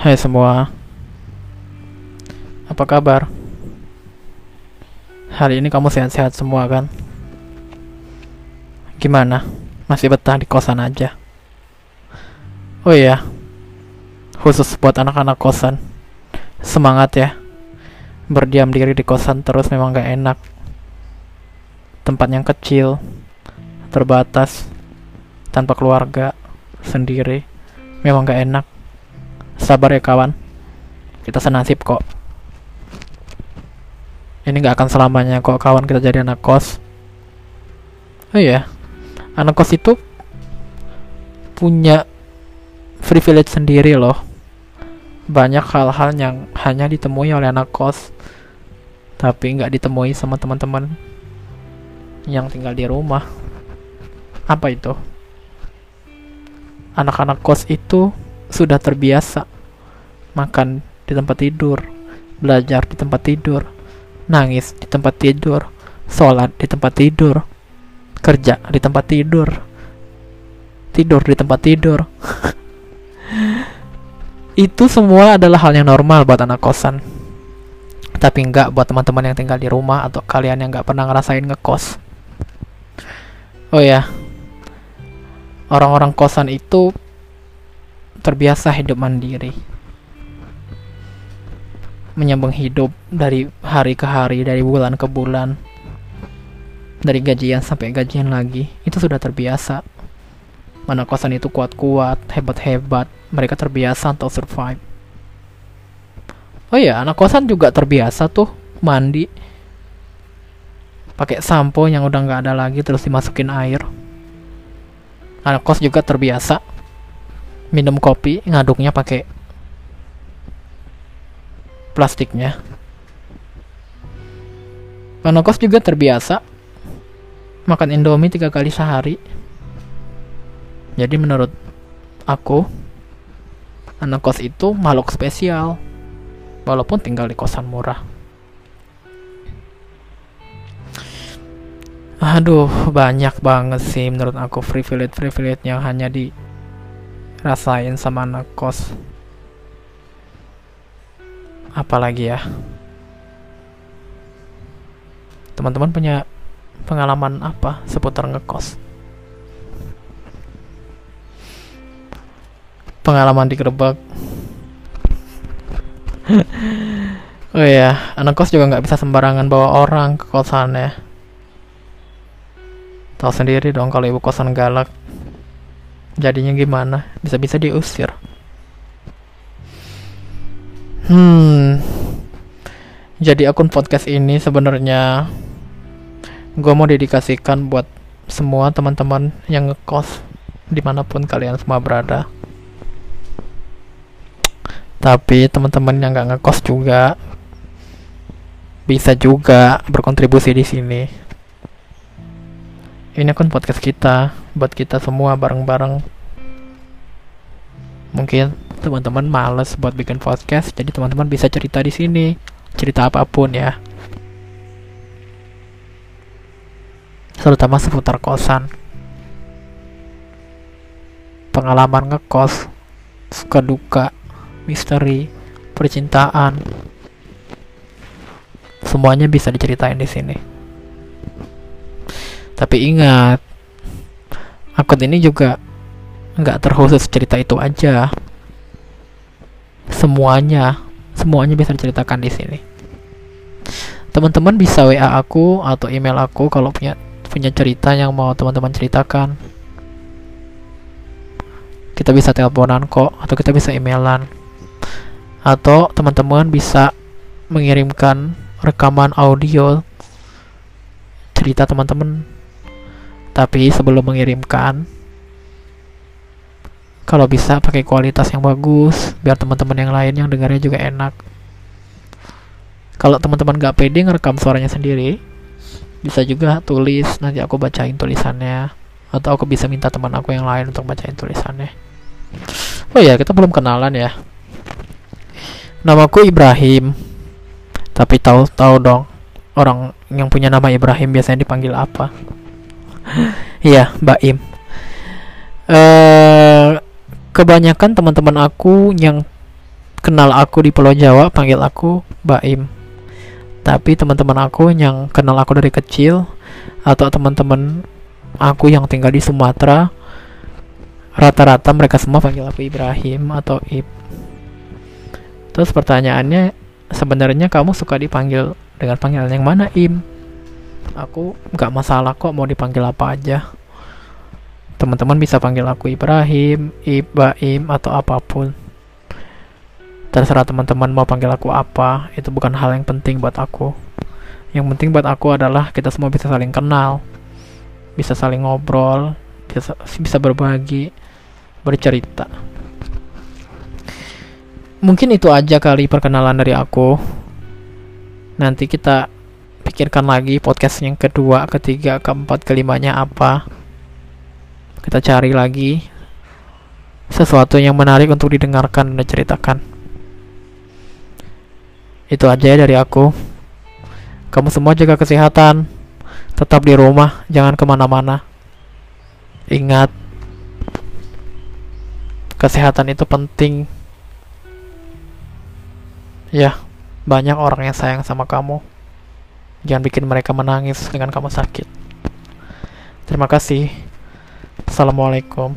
Hai semua, apa kabar? Hari ini kamu sehat-sehat semua kan? Gimana? Masih betah di kosan aja? Oh iya, khusus buat anak-anak kosan, semangat ya. Berdiam diri di kosan terus memang gak enak. Tempat yang kecil, terbatas, tanpa keluarga, sendiri, memang gak enak Sabar ya kawan. Kita senasib kok. Ini nggak akan selamanya kok kawan kita jadi anak kos. Oh iya, anak kos itu punya privilege sendiri loh. Banyak hal-hal yang hanya ditemui oleh anak kos, tapi nggak ditemui sama teman-teman yang tinggal di rumah. Apa itu? Anak-anak kos itu sudah terbiasa makan di tempat tidur, belajar di tempat tidur, nangis di tempat tidur, sholat di tempat tidur, kerja di tempat tidur, tidur di tempat tidur. Itu semua adalah hal yang normal buat anak kosan. Tapi enggak buat teman-teman yang tinggal di rumah atau kalian yang enggak pernah ngerasain ngekos. Oh ya, orang-orang kosan itu terbiasa hidup mandiri menyambung hidup dari hari ke hari dari bulan ke bulan dari gajian sampai gajian lagi itu sudah terbiasa. Mana kosan itu kuat-kuat hebat-hebat mereka terbiasa untuk survive. Oh ya anak kosan juga terbiasa tuh mandi pakai sampo yang udah nggak ada lagi terus dimasukin air. Anak kos juga terbiasa minum kopi ngaduknya pakai plastiknya. Panokos juga terbiasa. Makan indomie tiga kali sehari. Jadi menurut aku anak kos itu makhluk spesial walaupun tinggal di kosan murah. Aduh banyak banget sih menurut aku privilege privilege yang hanya di rasain sama anak kos apalagi ya? Teman-teman punya pengalaman apa seputar ngekos? Pengalaman di digerebek oh ya anak kos juga nggak bisa sembarangan bawa orang ke kosannya tahu sendiri dong kalau ibu kosan galak. Jadinya gimana? Bisa-bisa diusir hmm. Jadi akun podcast ini sebenarnya gue mau dedikasikan buat semua teman-teman yang ngekos di mana pun kalian semua berada. Tapi teman-teman yang nggak ngekos juga bisa juga berkontribusi di sini. Ini akun podcast kita buat kita semua bareng-bareng. Mungkin teman-teman males buat bikin podcast jadi teman-teman bisa cerita di sini. Cerita apa pun ya. Terutama seputar kosan. Pengalaman ngekos suka duka misteri percintaan. Semuanya bisa diceritain di sini. Tapi ingat, akun ini juga nggak terkhusus cerita itu aja. Semuanya, semuanya bisa diceritakan di sini. Teman-teman bisa WA aku atau email aku kalau punya punya cerita yang mau teman-teman ceritakan. Kita bisa teleponan kok atau kita bisa emailan. Atau teman-teman bisa mengirimkan rekaman audio cerita teman-teman tapi sebelum mengirimkan kalau bisa pakai kualitas yang bagus biar teman-teman yang lain yang dengarnya juga enak. Kalau teman-teman gak pede ngerekam suaranya sendiri bisa juga tulis nanti aku bacain tulisannya. Atau aku bisa minta teman aku yang lain untuk bacain tulisannya. Oh ya kita belum kenalan ya. Namaku Ibrahim. Tapi tahu tahu dong orang yang punya nama Ibrahim biasanya dipanggil apa? Iya, Mbak Im. Uh, kebanyakan teman-teman aku yang kenal aku di Pulau Jawa panggil aku Baim. Tapi teman-teman aku yang kenal aku dari kecil atau teman-teman aku yang tinggal di Sumatera rata-rata mereka semua panggil aku Ibrahim atau Ib. Terus pertanyaannya sebenarnya kamu suka dipanggil dengan panggilan yang mana Im? Aku nggak masalah kok mau dipanggil apa aja. Teman-teman bisa panggil aku Ibrahim, Ibaim atau apa pun. Terserah teman-teman mau panggil aku apa, itu bukan hal yang penting buat aku. Yang penting buat aku adalah kita semua bisa saling kenal, bisa saling ngobrol, bisa bisa berbagi, bercerita. Mungkin itu aja kali perkenalan dari aku. Nanti kita pikirkan lagi podcast yang kedua, ketiga, keempat, kelimanya apa. Kita cari lagi sesuatu yang menarik untuk didengarkan dan diceritakan. Itu aja ya dari aku. Kamu semua jaga kesehatan. Tetap di rumah, jangan ke mana-mana. Ingat, kesehatan itu penting. Ya, banyak orang yang sayang sama kamu. Jangan bikin mereka menangis dengan kamu sakit. Terima kasih. Assalamualaikum.